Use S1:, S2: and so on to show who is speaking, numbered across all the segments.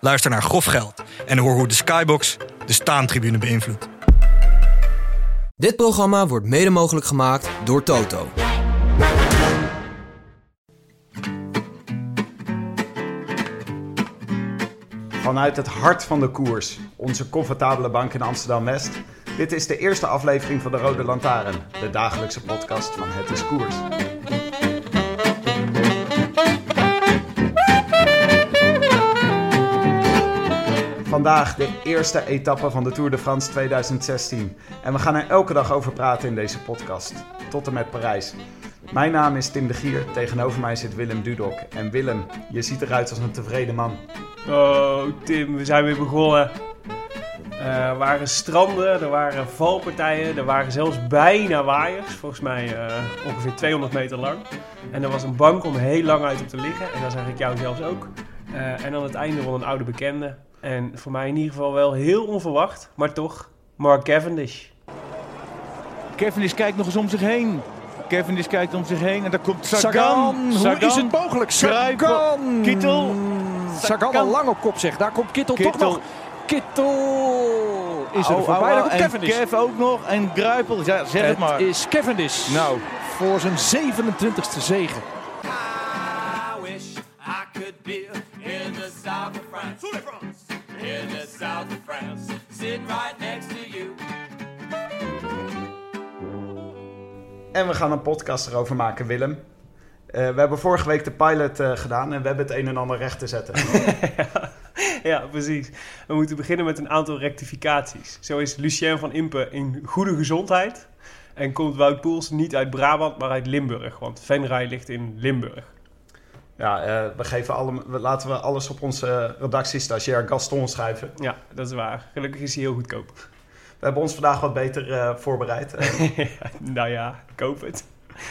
S1: Luister naar Grof Geld en hoor hoe de Skybox de staantribune beïnvloedt.
S2: Dit programma wordt mede mogelijk gemaakt door Toto.
S3: Vanuit het hart van de koers, onze comfortabele bank in Amsterdam-West. Dit is de eerste aflevering van de Rode Lantaarn, de dagelijkse podcast van Het is Koers. Vandaag de eerste etappe van de Tour de France 2016. En we gaan er elke dag over praten in deze podcast. Tot en met Parijs. Mijn naam is Tim de Gier, tegenover mij zit Willem Dudok. En Willem, je ziet eruit als een tevreden man.
S4: Oh, Tim, we zijn weer begonnen. Eh, er waren stranden, er waren valpartijen, er waren zelfs bijna waaiers. Volgens mij eh, ongeveer 200 meter lang. En er was een bank om heel lang uit op te liggen. En dat zag ik jou zelfs ook. Eh, en aan het einde van een oude bekende. En voor mij in ieder geval wel heel onverwacht, maar toch, Mark Cavendish.
S5: Cavendish kijkt nog eens om zich heen. Cavendish kijkt om zich heen en daar komt Sagan.
S6: Sagan, hoe is het mogelijk? Sagan!
S5: Kittel.
S6: Sagan al lang op kop zeg. Daar komt Kittel, toch nog. Kittel is er voorbij. komt
S5: En
S6: Cavendish.
S5: Kev ook nog. En Gruipel. Ja, zeg het, maar.
S6: is Cavendish.
S5: Nou,
S6: Voor zijn 27e zegen.
S7: I wish I could be in the south of France. In the south of France. Sitting right next to you.
S3: En we gaan een podcast erover maken, Willem. Eh, we hebben vorige week de pilot eh, gedaan en we hebben het een en ander recht te zetten.
S4: Ja, precies. We moeten beginnen met een aantal rectificaties. Zo is Lucien van Impe in goede gezondheid. En komt Wout Poels niet uit Brabant, maar uit Limburg. Want Venray ligt in Limburg.
S3: Ja, eh, we geven alle, laten we alles op onze redactiestagiair Gaston schrijven.
S4: Ja, dat is waar. Gelukkig is hij heel goedkoop.
S3: We hebben ons vandaag wat beter eh, voorbereid. Eh,
S4: nou ja, koop het.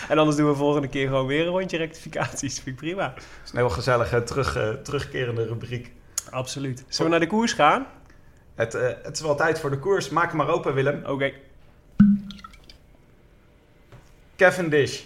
S4: En anders doen we volgende keer gewoon weer een rondje rectificaties. Vind ik prima.
S3: Het is een heel gezellige terug, eh, terugkerende rubriek.
S4: Absoluut. Zullen we naar de koers gaan?
S3: Het, eh, het is wel tijd voor de koers. Maak hem maar open, Willem.
S4: Oké.
S3: Cavendish.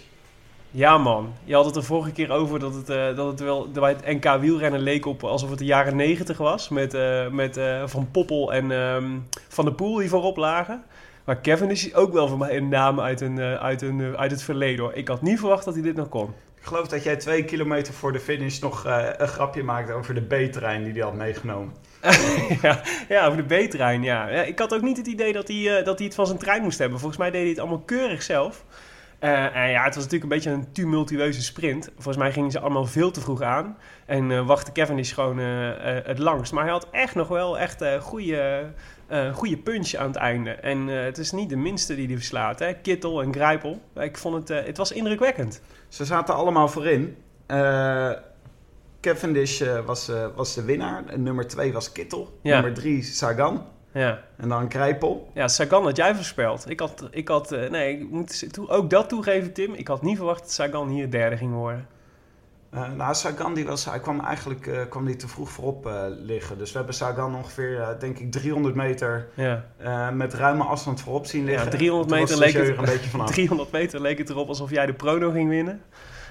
S4: Ja man, je had het er vorige keer over dat het, eh, dat het wel bij het NK wielrennen leek op alsof het de jaren 90 was. Met, eh, met eh, Van Poppel en ehm, Van der Poel die voorop lagen. Maar Kevin is ook wel voor mij een naam uit, een, uit, een, uit het verleden hoor. Ik had niet verwacht dat hij dit nog kon.
S3: Ik geloof dat jij twee kilometer voor de finish nog een grapje maakte over de B-trein die hij had meegenomen.
S4: ja, ja, over de B-trein, ja. ja. Ik had ook niet het idee dat hij, dat hij het van zijn trein moest hebben. Volgens mij deed hij het allemaal keurig zelf. Eh, en ja, het was natuurlijk een beetje een tumultueuze sprint. Volgens mij gingen ze allemaal veel te vroeg aan. En eh wachtte Cavendish gewoon eh, het langst. Maar hij had echt nog wel echt een goede, goede punch aan het einde. En het is niet de minste die hij verslaat. Hè? Kittel en Grijpel. Ik vond het, het was indrukwekkend.
S3: Ze zaten allemaal voorin. Cavendish was, was de winnaar. Nummer twee was Kittel.
S4: Ja.
S3: Nummer drie Sagan.
S4: Ja.
S3: En dan Krijpel.
S4: Ja, Sagan had jij voorspeld. Ik had, ik had eh, nee, ik moet ook dat toegeven, Tim. Ik had niet verwacht dat Sagan hier derde ging worden.
S3: Eh, nou, Sagan die was, hij kwam eigenlijk eh, kwam die te vroeg voorop liggen. Dus we hebben Sagan ongeveer, denk ik, 300 meter
S4: Ja.
S3: met ruime afstand voorop zien liggen.
S4: Ja, 300
S3: Toen was
S4: meter leek het,
S3: een beetje vanaf.
S4: 300 meter leek het erop alsof jij de prono ging winnen.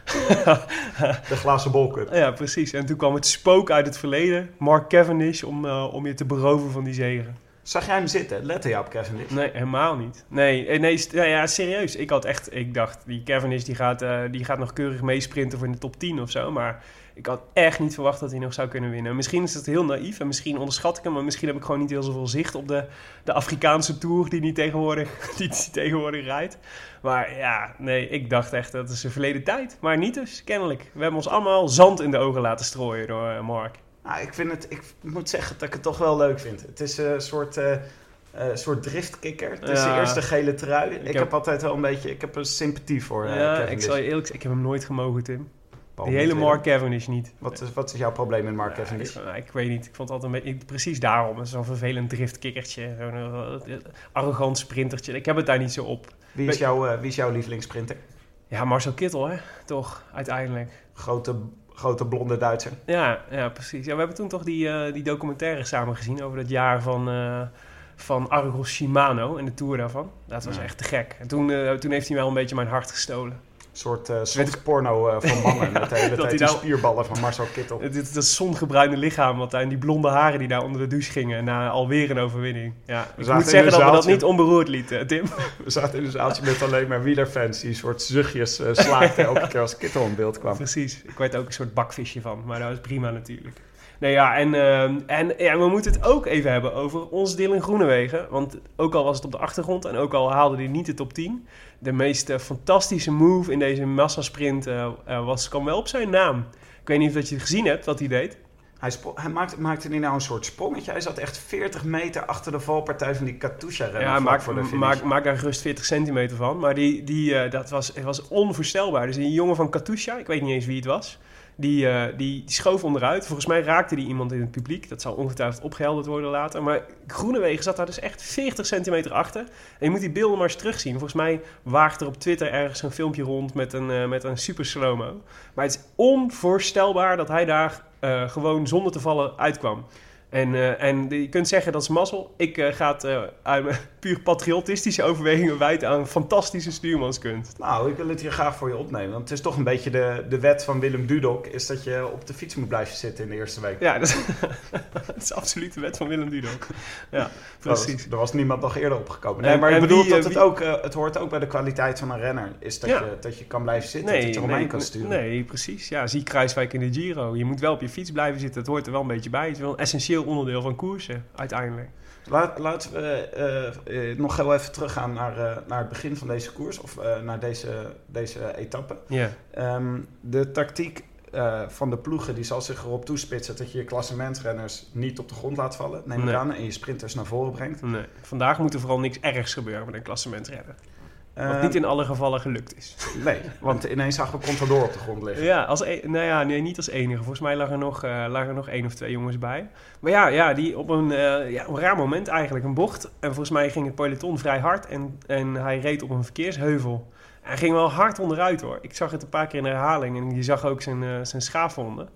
S3: De glazen bolcup.
S4: Ja, precies. En toen kwam het spook uit het verleden, Mark Cavendish, om, om je te beroven van die zegen.
S3: Zag jij hem zitten? Lette je op Cavendish?
S4: Nee, helemaal niet. Nee, eh, nee ja, serieus. Ik had echt, ik dacht, die Cavendish die gaat, eh, die gaat nog keurig meesprinten voor in de top 10 of zo. Maar ik had echt niet verwacht dat hij nog zou kunnen winnen. Misschien is het heel naïef en misschien onderschat ik hem. Maar misschien heb ik gewoon niet heel zoveel zicht op de, de Afrikaanse Tour die hij tegenwoordig, die tegenwoordig rijdt. Maar ja, nee, ik dacht echt dat is een verleden tijd. Maar niet dus, kennelijk. We hebben ons allemaal zand in de ogen laten strooien door eh, Mark.
S3: Nou, ik, vind het, ik moet zeggen dat ik het toch wel leuk vind. Het is een soort, eh, eh, soort driftkikker. Het is de eerste gele trui. Ik,
S4: heb-
S3: heb altijd wel een beetje... Ik heb een sympathie voor eh
S4: ja, ik
S3: Cavendish.
S4: zal je eerlijk ik heb hem nooit gemogen, Tim.
S3: Paul
S4: Die hele. Mark Cavendish niet.
S3: Wat is, wat is jouw probleem met Mark
S4: Ja,
S3: Cavendish?
S4: ik, nou, ik weet niet. Ik vond het altijd een beetje... Precies daarom. Zo'n vervelend driftkikkertje. Zo'n eh, arrogant sprintertje. Ik heb het daar niet zo op.
S3: Wie is, jouw, eh, wie is jouw lievelingssprinter?
S4: Ja, Marcel Kittel, hè? Toch, uiteindelijk.
S3: Grote, grote blonde Duitser.
S4: Ja, ja precies. Ja, we hebben toen toch die, eh, die documentaire samen gezien over dat jaar van, eh, van Argos Shimano en de tour daarvan. Dat was
S3: Ja.
S4: echt te gek. En toen, eh, toen heeft hij wel een beetje mijn hart gestolen.
S3: Een soort soft porno eh, van mannen. met de hele
S4: Dat
S3: tijd die
S4: nou-
S3: spierballen van Marcel Kittel.
S4: Het, dat zongebruinde lichaam wat en die blonde haren die daar onder de douche gingen na alweer een overwinning. Ja, ik
S3: zaten
S4: moet zeggen dat we dat niet onberoerd lieten, Tim.
S3: We zaten in een zaaltje met alleen maar wielerfans die een soort zuchtjes slaakten elke keer als Kittel in beeld kwam.
S4: Precies. Ik werd ook een soort bakvisje van, maar dat is prima natuurlijk. Nee, ja, en, ehm, en ja, we moeten het ook even hebben over ons Dylan Groenewegen. Want ook al was het op de achtergrond en ook al haalde hij niet de top 10... de meest eh, fantastische move in deze massasprint eh eh, was, kwam wel op zijn naam. Ik weet niet of dat je het gezien hebt, wat hij deed.
S3: Hij, hij maakte, maakte hij nou een soort sprongetje. Hij zat echt 40 meter achter de valpartij van die Katusha-renner
S4: Ja,
S3: vlak
S4: maak,
S3: voor de finish.
S4: maak, maak daar gerust 40 centimeter van. Maar die, die, eh, dat was, het was onvoorstelbaar. Dus die jongen van Katusha, ik weet niet eens wie het was... Die, eh, die, die schoof onderuit. Volgens mij raakte die iemand in het publiek. Dat zal ongetwijfeld opgehelderd worden later. Maar Groenewegen zat daar dus echt 40 centimeter achter. En je moet die beelden maar eens terugzien. Volgens mij waagt er op Twitter ergens een filmpje rond met een, eh, met een super slow-mo. Maar het is onvoorstelbaar dat hij daar eh, gewoon zonder te vallen uitkwam. En, eh, en je kunt zeggen dat is mazzel. Ik eh, ga het eh, uit mijn puur patriotistische overwegingen wijten aan fantastische stuurmanskunst.
S3: Nou, ik wil het hier graag voor je opnemen. Want het is toch een beetje de, de wet van Willem Dudok... is dat je op de fiets moet blijven zitten in de eerste week.
S4: Ja, dat is, dat is absoluut de wet van Willem Dudok. Ja, precies.
S3: Er was niemand nog eerder opgekomen. Nee,
S4: En-
S3: maar ik bedoel
S4: wie,
S3: dat het
S4: wie-
S3: ook... het hoort ook bij de kwaliteit van een renner. Is dat,
S4: Ja.
S3: je, dat je kan blijven zitten. dat je omheen kan sturen.
S4: nee, precies. Ja, zie Kruiswijk in de Giro. Je moet wel op je fiets blijven zitten. Het hoort er wel een beetje bij. Het is wel een essentieel onderdeel van koersen, uiteindelijk.
S3: Laat, laten we eh, eh, nog heel even teruggaan naar, eh, naar het begin van deze koers. Of naar deze, deze etappe.
S4: Ja.
S3: Ehm, de tactiek van de ploegen die zal zich erop toespitsen... dat je je klassementrenners niet op de grond laat vallen. Neem ik aan. En je sprinters naar voren brengt.
S4: Nee. Vandaag moet er vooral niks ergs gebeuren met een klassementredder. Wat
S3: Ehm,
S4: niet in alle gevallen gelukt is.
S3: Nee, want ineens zagen we Contador op de grond liggen.
S4: Ja, als e- nou ja, nee, niet als enige. Volgens mij lagen er nog, eh, lagen er nog één of twee jongens bij. Maar ja, ja die op een, eh, ja, een raar moment eigenlijk. Een bocht. En volgens mij ging het peloton vrij hard. En, en hij reed op een verkeersheuvel. Hij ging wel hard onderuit hoor. Ik zag het een paar keer in herhaling. En je zag ook zijn, eh, zijn schaafwonden.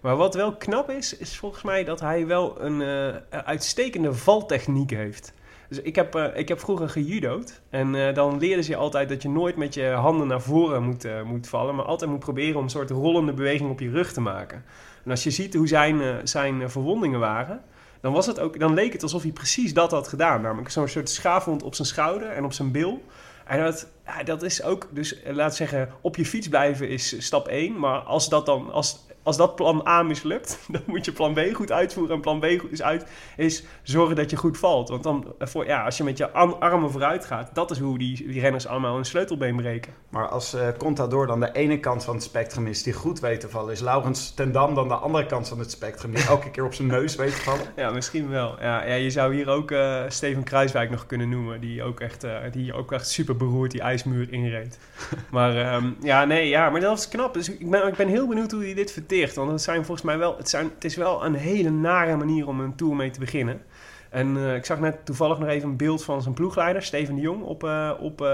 S4: Maar wat wel knap is, is volgens mij dat hij wel een uitstekende valtechniek heeft. Dus ik heb, eh, ik heb vroeger gejudo'd. En eh, dan leerden ze je altijd dat je nooit met je handen naar voren moet, eh, moet vallen. Maar altijd moet proberen om een soort rollende beweging op je rug te maken. En als je ziet hoe zijn, zijn verwondingen waren... Dan, was het ook, dan leek het alsof hij precies dat had gedaan. Namelijk zo'n soort schaafwond op zijn schouder en op zijn bil. En dat, dat is ook, dus laat zeggen, op je fiets blijven is stap 1. Maar als dat dan, als, als dat plan A mislukt, dan moet je plan B goed uitvoeren. En plan B goed is, uit, is zorgen dat je goed valt. Want dan, eh, voor, ja, als je met je arm- armen vooruit gaat, dat is hoe die, die renners allemaal een sleutelbeen breken.
S3: Maar als eh, Contador dan de ene kant van het spectrum is die goed weet te vallen... is Laurens ten Dam dan de andere kant van het spectrum... die elke keer op zijn neus weet te vallen?
S4: Ja, misschien wel. Ja, ja, je zou hier ook eh, Steven Kruiswijk nog kunnen noemen. Die ook echt, eh, die ook echt super beroerd die ijsmuur inreed. maar ehm, ja, nee, ja, maar dat is knap. Dus ik ben, ik ben heel benieuwd hoe hij dit verteert. Want het, zijn volgens mij wel, het, zijn, het is wel een hele nare manier om een tour mee te beginnen. En eh, ik zag net toevallig nog even een beeld van zijn ploegleider, Steven de Jong, op, eh, op, eh,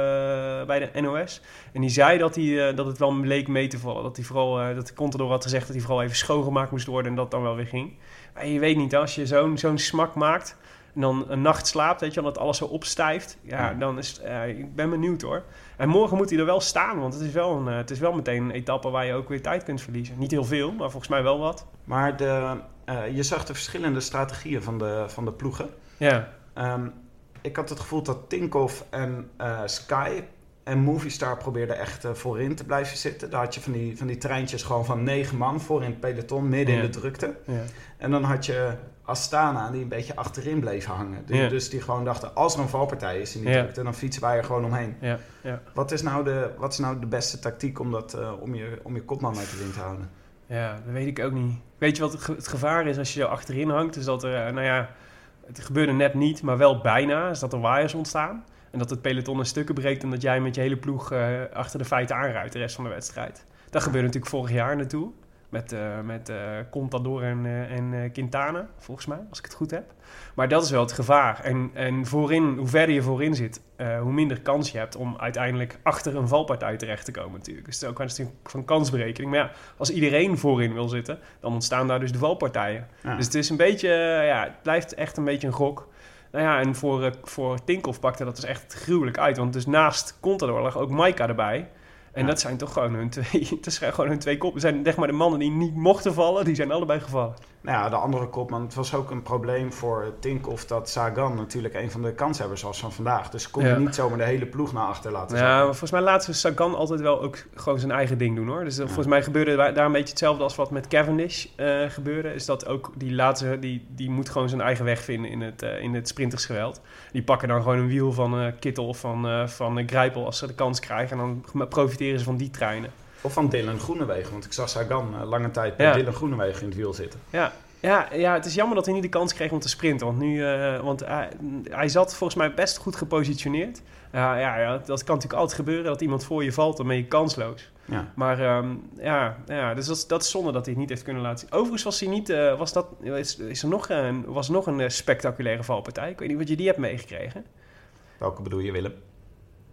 S4: bij de NOS. En die zei dat, hij, dat het wel leek mee te vallen. Dat hij vooral, dat de Contador had gezegd dat hij vooral even schoongemaakt moest worden en dat dan wel weer ging. Maar je weet niet, als je zo'n zo'n smak maakt en dan een nacht slaapt, weet je, wel, dat alles zo opstijft. Ja, dan is eh, ik ben benieuwd hoor. En morgen moet hij er wel staan, want het is wel, een, eh, het is wel meteen een etappe waar je ook weer tijd kunt verliezen. Niet heel veel, maar volgens mij wel wat.
S3: Maar de, eh, je zag de verschillende strategieën van de, van de ploegen.
S4: Ja,
S3: Ehm, ik had het gevoel dat Tinkoff en Sky en Movistar probeerden echt voorin te blijven zitten. Daar had je van die, van die treintjes gewoon van negen man voor in het peloton, midden
S4: Ja.
S3: in de drukte.
S4: ja.
S3: En dan had je Astana die een beetje achterin bleef hangen. Die,
S4: Ja.
S3: Dus die gewoon dachten, als er een valpartij is in die
S4: Ja.
S3: drukte, dan fietsen wij er gewoon omheen.
S4: ja.
S3: Wat is nou de, wat is nou de beste tactiek om, dat, eh, om, je, om je kopman uit de wind te houden?
S4: Ja, dat weet ik ook niet. Weet je wat het, ge- het gevaar is als je er achterin hangt? Is dat er, eh, nou ja, het gebeurde net niet, maar wel bijna. Is dat er waaiers ontstaan. En dat het peloton in stukken breekt en dat jij met je hele ploeg eh, achter de feiten aanruidt de rest van de wedstrijd. Dat gebeurde natuurlijk vorig jaar naartoe. Met, eh, met eh, Contador en, eh, en Quintana, volgens mij, als ik het goed heb. Maar dat is wel het gevaar. En, en voorin, hoe verder je voorin zit, hoe minder kans je hebt om uiteindelijk achter een valpartij terecht te komen natuurlijk. Dus het is ook een kwestie van kansberekening. Maar ja, als iedereen voorin wil zitten, dan ontstaan daar dus de valpartijen.
S3: Ja.
S4: Dus het is een beetje, ja, het blijft echt een beetje een gok. Nou ja, en voor, voor Tinkoff pakte dat dus echt gruwelijk uit. Want dus naast Contador lag ook Maika erbij. En
S3: Ja.
S4: dat zijn toch gewoon hun twee, het is gewoon hun twee koppen. zijn zeg maar de mannen die niet mochten vallen, die zijn allebei gevallen.
S3: Nou ja, de andere kopman. Het was ook een probleem voor Tinkoff dat Sagan natuurlijk een van de kanshebbers was van vandaag. Dus kon je
S4: Ja.
S3: niet zomaar de hele ploeg naar achter laten
S4: Ja, maar volgens mij laten ze Sagan altijd wel ook gewoon zijn eigen ding doen hoor. Dus eh, volgens mij gebeurde daar een beetje hetzelfde als wat met Cavendish eh, gebeurde. Is dat ook die laatste, die, die moet gewoon zijn eigen weg vinden in het, eh, in het sprintersgeweld. Die pakken dan gewoon een wiel van eh Kittel of van, van Grijpel als ze de kans krijgen. En dan profiteren ze van die treinen.
S3: Of van Dylan Groenewegen. Want ik zag Sagan eh, lange tijd bij
S4: Ja.
S3: Dylan Groenewegen in het wiel zitten.
S4: Ja. Ja, ja, het is jammer dat hij niet de kans kreeg om te sprinten. Want, nu, eh, want hij, hij zat volgens mij best goed gepositioneerd. Ja, ja, ja, dat kan natuurlijk altijd gebeuren. Dat iemand voor je valt, dan ben je kansloos.
S3: Ja.
S4: Maar ehm, ja, ja, dus dat, is- dat is zonde dat hij het niet heeft kunnen laten zien. Overigens was hij niet, eh, was dat, is, is er nog een, was nog een spectaculaire valpartij. Ik weet niet wat je die hebt meegekregen.
S3: Welke bedoel je, Willem?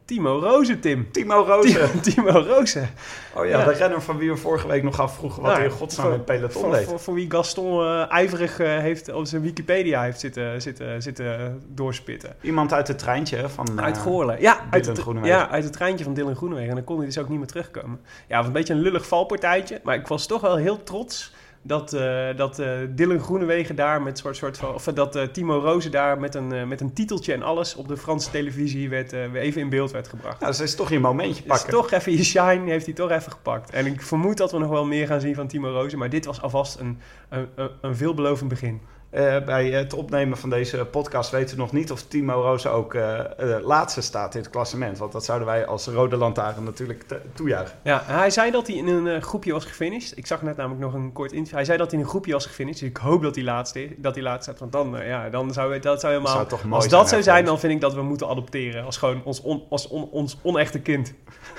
S4: Timo Rozen, Tim.
S3: Timo Rozen.
S4: Timo Rozen.
S3: Oh ja,
S4: Ja.
S3: de renner van wie we vorige week nog afvroegen wat
S4: Ja,
S3: hij in godsnaam het peloton
S4: Voor,
S3: deed.
S4: voor, voor wie Gaston eh, ijverig eh, heeft op zijn Wikipedia heeft zitten, zitten, zitten doorspitten.
S3: Iemand uit het treintje van...
S4: Uit
S3: eh,
S4: Goorlen. Ja, uit het, ja, uit het treintje van Dylan Groenewegen. En dan kon hij dus ook niet meer terugkomen. Ja, was een beetje een lullig valpartijtje. Maar ik was toch wel heel trots dat, eh, dat eh, Dylan Groenewegen daar met soort, soort van... Of dat eh, Timo Rozen daar met een, met een titeltje en alles op de Franse televisie werd, weer even in beeld werd gebracht.
S3: Dus is toch je momentje
S4: Dus
S3: pakken.
S4: toch even je shine heeft hij toch even gepakt. En ik vermoed dat we nog wel meer gaan zien van Timo Rozen. Maar dit was alvast een, een, een veelbelovend begin.
S3: Eh, bij het opnemen van deze podcast weten we nog niet of Timo Rozen ook eh, laatste staat in het klassement. Want dat zouden wij als Rode Lantaarn natuurlijk toejuichen.
S4: Ja, hij zei dat hij in een groepje was gefinished. Ik zag net namelijk nog een kort interview. Hij zei dat hij in een groepje was gefinished. Dus ik hoop dat hij laatste is, dat hij laatste staat. Want dan, ja, dan zou dat zou helemaal...
S3: Zou
S4: als
S3: zijn,
S4: dat zou zijn, dan vind ik dat we moeten adopteren. Als gewoon ons, on, als on- ons onechte kind.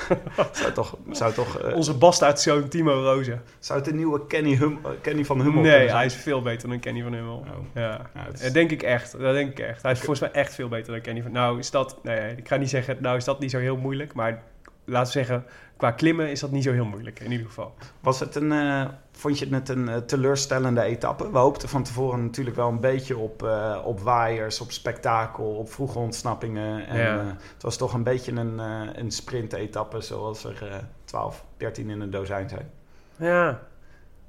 S3: Zou toch, zou toch
S4: Onze bastaardzoon Timo Rozen.
S3: zou het een nieuwe Kenny, hum, Kenny van Hummel
S4: Nee, hij is veel beter dan Kenny van Hummel.
S3: Oh.
S4: Ja.
S3: Ja, is-
S4: denk ik echt. Dat denk ik echt. Hij is volgens mij echt veel beter dan Kenny van... Nou, is dat... Nee, ik ga niet zeggen... Nou, is dat niet zo heel moeilijk. Maar laten we zeggen... Qua klimmen is dat niet zo heel moeilijk. In ieder geval.
S3: Was het een, eh, vond je het een eh, teleurstellende etappe? We hoopten van tevoren natuurlijk wel een beetje op, eh, op waaiers, op spektakel, op vroege ontsnappingen. En
S4: Ja.
S3: eh, het was toch een beetje een, eh een sprint-etappe zoals er eh 12, 13 in een dozijn zijn.
S4: Ja,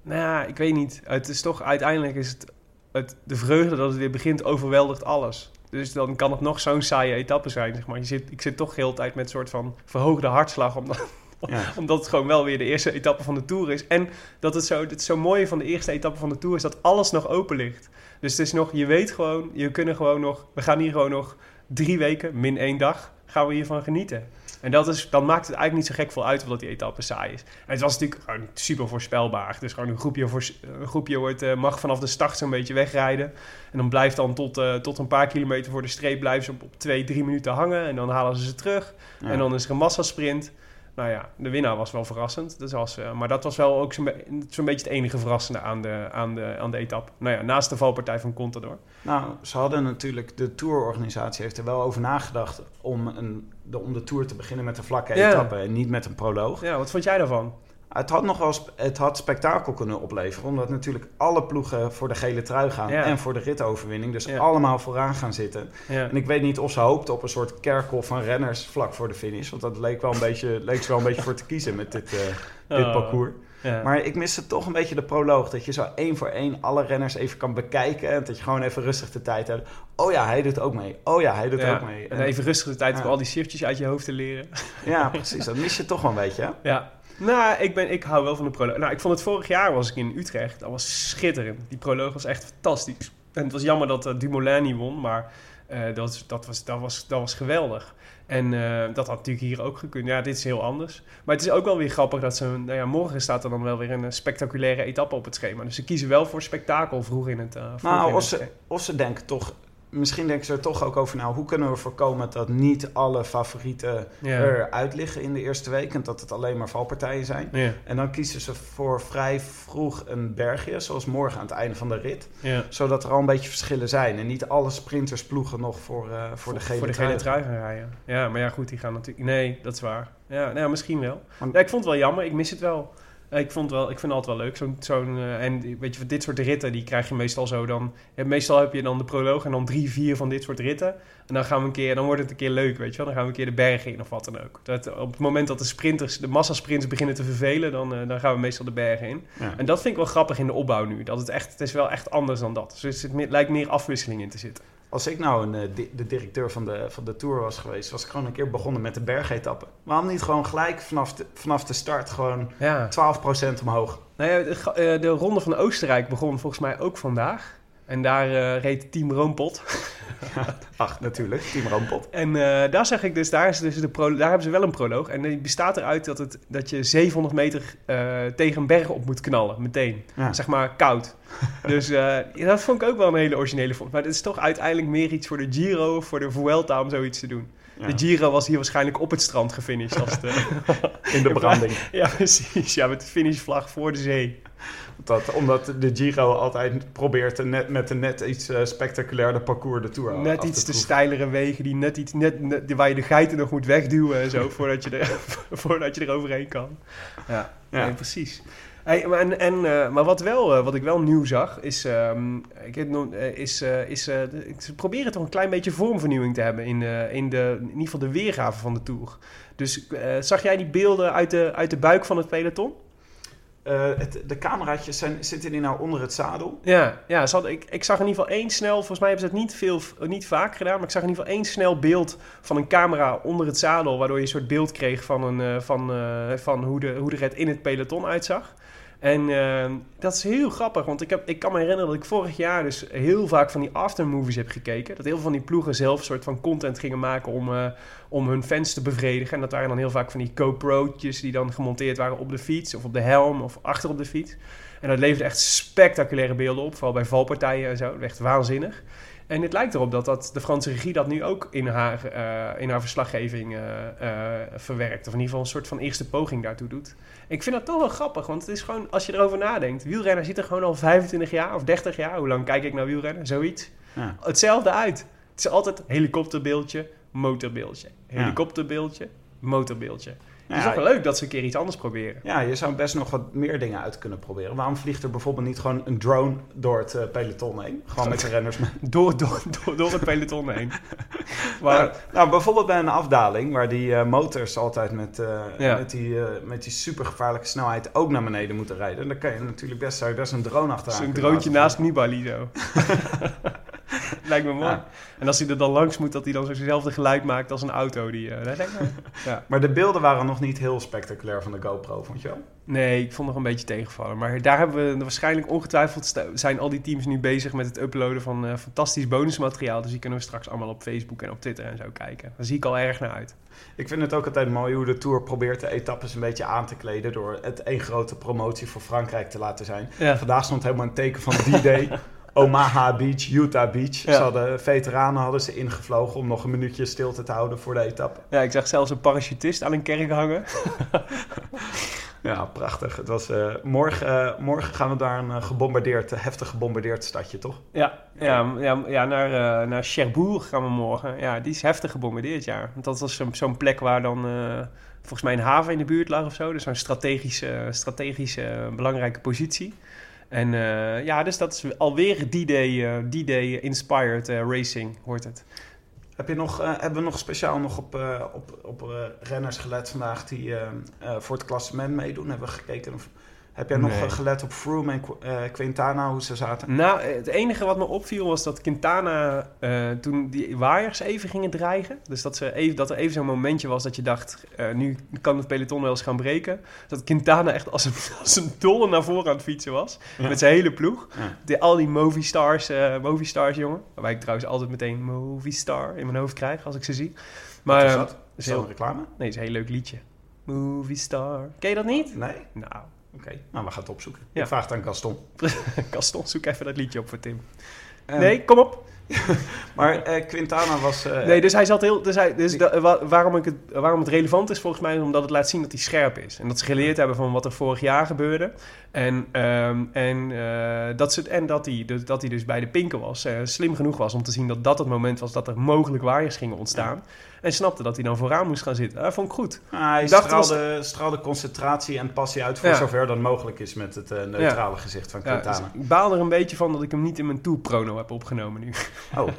S4: nou ja, ik weet niet. Het is toch uiteindelijk is het, het de vreugde dat het weer begint overweldigt alles. Dus dan kan het nog zo'n saaie etappe zijn, zeg maar. Je zit, ik zit toch de hele tijd met een soort van verhoogde hartslag, omdat,
S3: Ja.
S4: omdat het gewoon wel weer de eerste etappe van de Tour is. En dat het zo, het zo mooie van de eerste etappe van de Tour is dat alles nog open ligt. Dus het is nog, je weet gewoon, je kunnen gewoon nog, we gaan hier gewoon nog drie weken, min één dag, gaan we hiervan genieten. En dat is, dan maakt het eigenlijk niet zo gek veel uit of dat die etappe saai is. En het was natuurlijk gewoon super voorspelbaar. Dus gewoon een groepje, voor, een groepje wordt, eh, mag vanaf de start zo'n beetje wegrijden. En dan blijft dan tot, eh, tot een paar kilometer voor de streep blijven ze op, op twee, drie minuten hangen. En dan halen ze ze terug.
S3: Ja.
S4: En dan is er een massasprint. Nou ja, de winnaar was wel verrassend. Dus als, eh, maar dat was wel ook zo'n be- zo'n beetje het enige verrassende aan de, aan, de, aan de etappe. Nou ja, naast de valpartij van Contador.
S3: Nou, ze hadden natuurlijk, de tourorganisatie heeft er wel over nagedacht om, een, de, om de tour te beginnen met een vlakke
S4: Ja.
S3: etappe en niet met een proloog.
S4: Ja, wat vond jij daarvan?
S3: Het had nog wel het had spektakel kunnen opleveren, omdat natuurlijk alle ploegen voor de gele trui gaan
S4: Ja.
S3: en voor de ritoverwinning, dus
S4: Ja.
S3: allemaal vooraan gaan zitten.
S4: Ja.
S3: En ik weet niet of ze hoopten op een soort kerkhof van renners vlak voor de finish, want dat leek, wel een beetje, leek ze wel een beetje voor te kiezen met dit, eh, dit
S4: Oh.
S3: parcours. Maar ik miste toch een beetje de proloog. Dat je zo één voor één alle renners even kan bekijken. En dat je gewoon even rustig de tijd hebt. Oh ja, hij doet ook mee. Oh ja, hij doet ook mee.
S4: En even rustig de tijd om al die shiftjes uit je hoofd te leren.
S3: Ja, precies. Dat mis je toch wel een beetje. Hè?
S4: Ja. Nou, ik, ben, ik hou wel van de proloog. Nou, ik vond het vorig jaar was ik in Utrecht. Dat was schitterend. Die proloog was echt fantastisch. En het was jammer dat eh, Dumoulin niet won, maar eh, dat, was- dat, was, dat, was, dat was geweldig. En eh, dat had natuurlijk hier ook gekund. Ja, dit is heel anders. Maar het is ook wel weer grappig dat ze... Nou ja, morgen staat er dan wel weer een spectaculaire etappe op het schema. Dus ze kiezen wel voor spektakel vroeg in het, vroeg in
S3: Nou,
S4: het
S3: of ze, of ze denken toch misschien denken ze er toch ook over, nou, hoe kunnen we voorkomen dat niet alle favorieten
S4: Ja.
S3: eruit liggen in de eerste week en dat het alleen maar valpartijen zijn.
S4: Ja,
S3: En dan kiezen ze voor vrij vroeg een bergje, zoals morgen aan het einde van de rit.
S4: ja.
S3: Zodat er al een beetje verschillen zijn. En niet alle sprinters ploegen nog voor, eh, voor de gele
S4: voor de gele
S3: trui.
S4: gaan rijden. Ja, maar ja, goed, die gaan natuurlijk... Nee, dat is waar. Ja, nou, misschien wel. Ja, ik vond het wel jammer. Ik mis het wel. Eh, Ik, vond wel, ik vind het altijd wel leuk. Zo'n, zo'n, eh, en weet je, dit soort ritten, die krijg je meestal zo dan... Ja, meestal heb je dan de proloog en dan drie, vier van dit soort ritten. En dan gaan we een keer, dan wordt het een keer leuk, weet je wel. Dan gaan we een keer de bergen in of wat dan ook. Dat, op het moment dat de sprinters, de massasprints beginnen te vervelen, dan, eh, dan gaan we meestal de bergen in.
S3: Ja.
S4: En dat vind ik wel grappig in de opbouw nu. Dat het echt, het is wel echt anders dan dat. Dus meer- lijkt meer afwisseling in te zitten.
S3: Als ik nou een, eh, de directeur van de, van de Tour was geweest, was ik gewoon een keer begonnen met de bergetappen. Waarom niet gewoon gelijk vanaf de, vanaf de start gewoon
S4: Ja.
S3: 12% omhoog?
S4: Nou ja, de, ga- eh, de ronde van Oostenrijk begon volgens mij ook vandaag. En daar eh, reed Team Roompot.
S3: Ach, natuurlijk, Team Roompot.
S4: En eh, daar zag ik dus, daar, is dus de pro, daar hebben ze wel een proloog. En die bestaat eruit dat, het, dat je 700 meter eh, tegen een berg op moet knallen, meteen.
S3: Ja.
S4: Zeg maar koud. dus dat vond ik ook wel een hele originele vond. Maar het is toch uiteindelijk meer iets voor de Giro of voor de Vuelta om zoiets te doen. De Giro was hier waarschijnlijk op het strand gefinished. Als de,
S3: In de branding.
S4: ja, precies. Ja, met de finishvlag voor de zee.
S3: Dat, omdat de Giro altijd probeert net, met een net iets eh spectaculairder parcours de Tour
S4: Net
S3: af
S4: iets te steilere wegen, die net iets, net, net- waar je de geiten nog moet wegduwen en zo, voordat je, er, voordat je er overheen kan. Ja,
S3: Ja.
S4: nee, precies. Hey, maar, en, en, eh, maar wat, wel, eh, wat ik wel nieuw zag, is, ehm, ik eh, is, eh, is de- ze proberen toch een klein beetje vormvernieuwing te hebben in, in, de, in ieder geval de weergave van de Tour. Dus zag jij die beelden uit de, uit de buik van het peloton?
S3: Het, de cameraatjes zijn, zitten die nou onder het zadel?
S4: Ja, ja ik, ik zag in ieder geval één snel, volgens mij hebben ze het niet, veel, niet vaak gedaan, maar ik zag in ieder geval één snel beeld van een camera onder het zadel, waardoor je een soort beeld kreeg van, een, van, van hoe, de, hoe de red in het peloton uitzag. En eh, dat is heel grappig, want ik, heb, ik kan me herinneren dat ik vorig jaar dus heel vaak van die aftermovies heb gekeken. Dat heel veel van die ploegen zelf soort van content gingen maken om, eh, om hun fans te bevredigen. En dat waren dan heel vaak van die GoPro'tjes die dan gemonteerd waren op de fiets of op de helm of achter op de fiets. En dat leverde echt spectaculaire beelden op, vooral bij valpartijen en zo. Echt waanzinnig. En het lijkt erop dat, dat de Franse regie dat nu ook in haar, eh, in haar verslaggeving eh, eh, verwerkt. Of in ieder geval een soort van eerste poging daartoe doet. Ik vind dat toch wel grappig, want het is gewoon, als je erover nadenkt, wielrennen ziet er gewoon al 25 jaar of 30 jaar, hoe lang kijk ik naar wielrennen? Zoiets.
S3: Ja.
S4: Hetzelfde uit. Het is altijd helikopterbeeldje, motorbeeldje. Helikopterbeeldje, motorbeeldje. Het is toch wel leuk dat ze een keer iets anders proberen.
S3: Ja, je zou best nog wat meer dingen uit kunnen proberen. Waarom vliegt er bijvoorbeeld niet gewoon een drone door het eh, peloton heen? Gewoon met de renners mee.
S4: Door, door, door, door het peloton heen. Maar,
S3: Nou, nou, bijvoorbeeld bij een afdaling waar die eh, motors altijd met, eh,
S4: Ja.
S3: met, die, met die supergevaarlijke snelheid ook naar beneden moeten rijden. Dan kan je natuurlijk best, zou je best een drone achteraan
S4: Zo'n
S3: kunnen
S4: droontje naast Nibali zo. lijkt me mooi.
S3: Ja.
S4: En als hij er dan langs moet, dat hij dan zo'nzelfde geluid maakt als een auto. Die, eh, dat lijkt me... ja.
S3: Maar de beelden waren nog niet heel spectaculair van de GoPro, vond je wel?
S4: Nee, ik vond nog een beetje tegenvallen. Maar daar hebben we waarschijnlijk ongetwijfeld... zijn al die teams nu bezig met het uploaden van eh, fantastisch bonusmateriaal. Dus die kunnen we straks allemaal op Facebook en op Twitter en zo kijken. Daar zie ik al erg naar uit.
S3: Ik vind het ook altijd mooi hoe de Tour probeert de etappes een beetje aan te kleden... door het één grote promotie voor Frankrijk te laten zijn.
S4: Ja.
S3: Vandaag stond helemaal een teken van D-Day. Omaha Beach, Utah Beach.
S4: Ja.
S3: Ze hadden, veteranen hadden ze ingevlogen om nog een minuutje stilte te houden voor de etappe.
S4: Ja, ik zag zelfs een parachutist aan een kerk hangen.
S3: Ja, prachtig. Het was, eh, morgen, eh, morgen gaan we daar een eh, gebombardeerd, heftig gebombardeerd stadje, toch?
S4: Ja, ja, ja, ja naar, naar Cherbourg gaan we morgen. Ja, die is heftig gebombardeerd, ja. Want dat was zo'n plek waar dan volgens mij een haven in de buurt lag of zo. Dus zo'n strategische, strategische belangrijke positie. En eh, ja, dus dat is alweer D-Day, D-Day inspired eh, racing, hoort het.
S3: Heb je nog, hebben we nog speciaal nog op, op, op renners gelet vandaag die voor het klassement meedoen? Hebben we gekeken of... Heb jij nog
S4: Nee.
S3: gelet op Froome en eh, Quintana, hoe ze zaten?
S4: Nou, het enige wat me opviel was dat Quintana eh, toen die waaiers even gingen dreigen. Dus dat, ze even, dat er even zo'n momentje was dat je dacht, eh, nu kan het peloton wel eens gaan breken. Dat Quintana echt als een, als een dolle naar voren aan het fietsen was. Met zijn hele ploeg.
S3: Ja.
S4: De, al die Movistars, Movistars jongen. Waarbij ik trouwens altijd meteen Movistar in mijn hoofd krijg als ik ze zie. Maar,
S3: Wat is dat?
S4: is
S3: dat een reclame?
S4: nee, het is een heel leuk liedje. Movistar. Ken je dat niet?
S3: Nee?
S4: Nou,
S3: Oké, nou we gaan het opzoeken.
S4: Ja.
S3: Ik vraag het aan Gaston.
S4: Gaston, zoek even dat liedje op voor Tim.
S3: Ehm,
S4: nee, kom op.
S3: Maar eh, Quintana was... eh,
S4: Nee, dus hij zat heel. Dus hij, dus da- wa- waarom, ik het, waarom het relevant is volgens mij, is omdat het laat zien dat hij scherp is. En dat ze geleerd hebben van wat er vorig jaar gebeurde. En, ehm, en, eh, dat, ze, en dat, hij, dus- dat hij dus bij de pinken was. slim genoeg was om te zien dat dat het moment was dat er mogelijk waaiers gingen ontstaan. En snapte dat hij dan vooraan moest gaan zitten. Dat vond ik goed.
S3: Ah, hij
S4: Ik dacht,
S3: straalde, straalde concentratie en passie uit voor
S4: Ja.
S3: zover dan mogelijk is met het eh, neutrale gezicht van
S4: Ja, dus
S3: Quintana.
S4: ik baal er een beetje van dat ik hem niet in mijn tourprono heb opgenomen nu.
S3: Oh,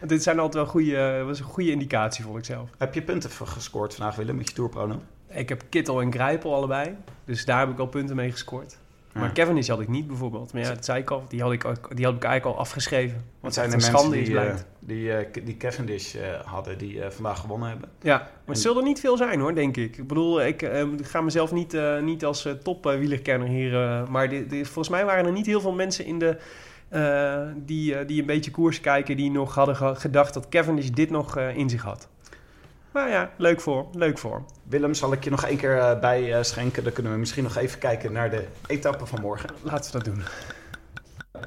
S4: Want dit zijn altijd wel goede, was een goede indicatie, vond ik zelf.
S3: heb je punten gescoord vandaag, Willem, met je tourprono?
S4: Ik heb Kittel en Grijpel allebei. Dus daar heb ik al punten mee gescoord. Maar Kevin is had ik niet bijvoorbeeld. Maar ja, dat zei ik al. Die had ik, die had ik eigenlijk al afgeschreven.
S3: Wat
S4: Wat
S3: zijn de mensen die, eh, die, eh, die Cavendish eh, hadden, die vandaag gewonnen hebben?
S4: Ja, maar
S3: en-
S4: het zullen er niet veel zijn hoor, denk ik. Ik bedoel, ik ga mezelf niet, niet als top eh, wielerkenner hier... maar volgens mij waren er niet heel veel mensen in de... die, die een beetje koers kijken, die nog hadden ge- gedacht dat Cavendish dit nog in zich had. Maar ja, leuk voor, leuk voor.
S3: Willem, zal ik je nog één keer eh, bij eh, schenken? Dan kunnen we misschien nog even kijken naar de etappe van morgen.
S4: Laten we dat doen.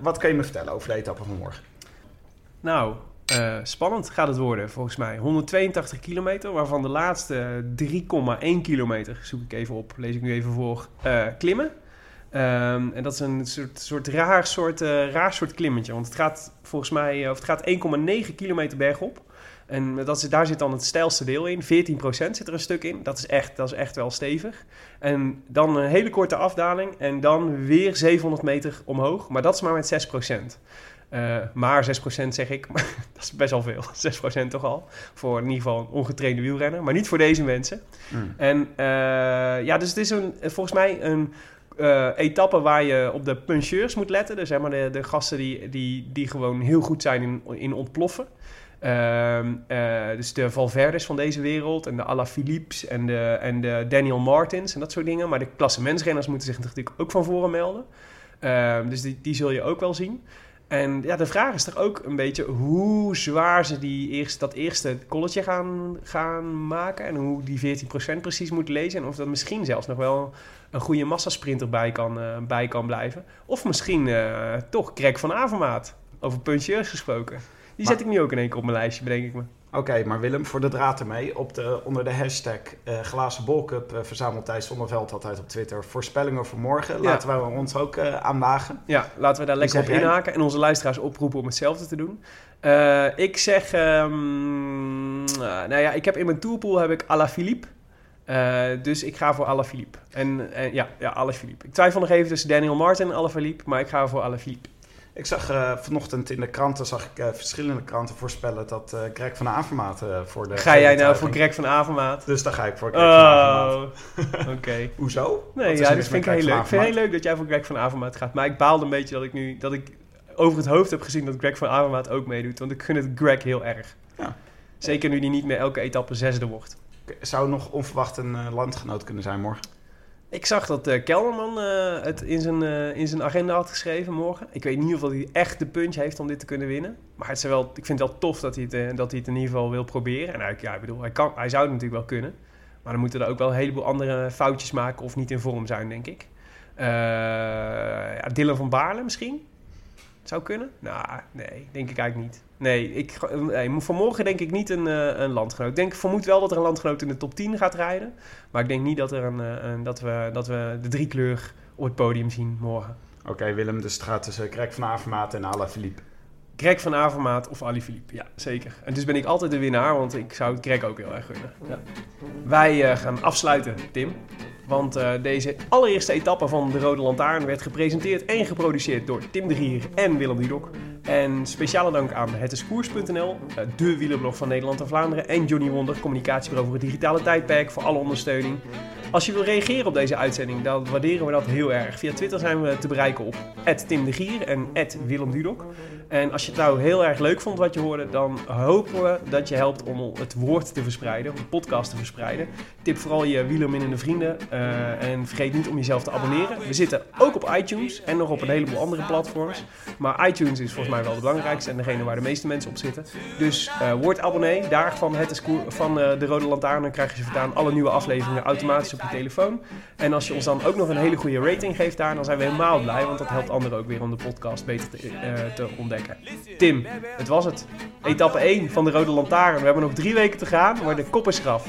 S3: Wat kan je me vertellen over de etappe van morgen?
S4: Nou, eh, spannend gaat het worden volgens mij. 182 kilometer, waarvan de laatste 3,1 kilometer, zoek ik even op, lees ik nu even voor, klimmen. Ehm, en dat is een soort, soort, raar, soort, raar soort klimmetje. Want het gaat volgens mij of het gaat 1,9 kilometer bergop. En dat is, daar zit dan het steilste deel in. 14% zit er een stuk in. Dat is, echt, dat is echt wel stevig. En dan een hele korte afdaling. En dan weer 700 meter omhoog. Maar dat is maar met 6%. Eh, maar 6% zeg ik, dat is best wel veel. 6% toch al. Voor in ieder geval een ongetrainde wielrenner. Maar niet voor deze mensen.
S3: Mm.
S4: En eh, ja, dus het is een, volgens mij een eh, etappe waar je op de puncheurs moet letten. Dus zeg maar de, de gasten die, die, die gewoon heel goed zijn in, in ontploffen. Ehm, eh, dus de Valverdes van deze wereld en de Alaphilippes en de, en de Daniel Martins en dat soort dingen. Maar de klassementsrenners moeten zich natuurlijk ook van voren melden. Ehm, dus die, die zul je ook wel zien. En ja, de vraag is toch ook een beetje hoe zwaar ze die eerst, dat eerste kolletje gaan, gaan maken. En hoe die 14% precies moet lezen. En of er misschien zelfs nog wel een goede massasprinter bij kan, eh, bij kan blijven. Of misschien eh, toch Greg van Avermaat. Over puncheurs gesproken. Die
S3: Maar-
S4: zet ik nu ook in één keer op mijn lijstje, bedenk ik me.
S3: Oké, maar Willem, voor de draad ermee. Op de, onder de hashtag eh Glazen Bolcup uh, verzamelt Thijs Zonneveld altijd op Twitter voorspellingen voor morgen.
S4: Ja.
S3: Laten we ons ook eh aan wagen.
S4: Ja, laten we daar lekker op
S3: jij?
S4: inhaken en onze luisteraars oproepen om hetzelfde te doen. Ik zeg, ehm, nou ja, ik heb in mijn tourpool heb ik Alaphilippe. Eh dus ik ga voor Alaphilippe. En, en ja, ja, Alaphilippe. Ik twijfel nog even tussen Daniel Martin en Alaphilippe, maar ik ga voor Alaphilippe.
S3: Ik zag eh, vanochtend in de kranten, zag ik eh, verschillende kranten voorspellen dat eh Greg van Avermaat voor de...
S4: Ga jij nou voor Greg van Avermaat?
S3: Dus dan ga ik voor Greg van Avermaat.
S4: Oh, oké.
S3: Hoezo?
S4: Nee, ja, dat vind ik heel leuk. Ik vind het heel
S3: Avermaat?
S4: leuk dat jij voor Greg van Avermaat gaat. Maar ik baalde een beetje dat ik nu dat ik over het hoofd heb gezien dat Greg van Avermaat ook meedoet. Want ik gun het Greg heel erg.
S3: Ja.
S4: Zeker nu hij niet meer elke etappe zesde wordt.
S3: Zou nog onverwacht een landgenoot kunnen zijn morgen?
S4: Ik zag dat eh, Kelderman eh, het in zijn, eh, in zijn agenda had geschreven morgen. Ik weet niet of hij echt de punch heeft om dit te kunnen winnen. Maar het is wel, ik vind het wel tof dat hij het, dat hij het in ieder geval wil proberen. En hij, ja, ik bedoel, hij, kan, hij zou het natuurlijk wel kunnen. Maar dan moeten er ook wel een heleboel andere foutjes maken of niet in vorm zijn, denk ik. Ja, Dylan van Baarle misschien? Zou kunnen? Nou, nee, denk ik eigenlijk niet. Nee, ik, nee, vanmorgen denk ik niet een, eh, een landgenoot. Ik denk, vermoed wel dat er een landgenoot in de top 10 gaat rijden. Maar ik denk niet dat, er een, eh, een, dat, we, dat we de drie kleur op het podium zien morgen.
S3: Oké, Willem, dus het gaat tussen Greg van Avermaat en Alaphilippe.
S4: Greg van Avermaat of Ali Philippe, ja, zeker. En dus ben ik altijd de winnaar, want ik zou Greg ook heel erg gunnen. Ja. Wij eh, gaan afsluiten, Tim. Want eh, deze allereerste etappe van de Rode Lantaarn werd gepresenteerd en geproduceerd door Tim de Gier en Willem Dudok. En speciale dank aan hetiskoers.nl, eh, de wielerblog van Nederland en Vlaanderen. En Johnny Wonder, communicatiebureau voor het digitale tijdperk, voor alle ondersteuning. Als je wil reageren op deze uitzending, dan waarderen we dat heel erg. Via Twitter zijn we te bereiken op Tim de Gier en Willem Dudok. En als je het nou heel erg leuk vond wat je hoorde, dan hopen we dat je helpt om het woord te verspreiden, om de podcast te verspreiden. Tip vooral je wielerminnende vrienden eh, en vergeet niet om jezelf te abonneren. We zitten ook op iTunes en nog op een heleboel andere platforms. Maar iTunes is volgens mij wel de belangrijkste en degene waar de meeste mensen op zitten. Dus eh, word abonnee daar van, het van eh, de Rode Lantaarn. Dan krijg je ze voortaan alle nieuwe afleveringen automatisch op je telefoon. En als je ons dan ook nog een hele goede rating geeft daar, dan zijn we helemaal blij. Want dat helpt anderen ook weer om de podcast beter te, eh, te ontdekken. Tim, het was het. Etappe 1 van de Rode Lantaarn. We hebben nog drie weken te gaan, maar de kop is graf.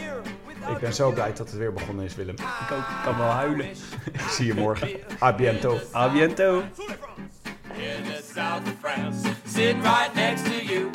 S3: Ik ben zo blij dat het weer begonnen is, Willem.
S4: Ik ook, ik kan wel huilen.
S3: Ik zie je morgen. A biento.
S4: A biento.
S7: in the south of France, sitting right next to you.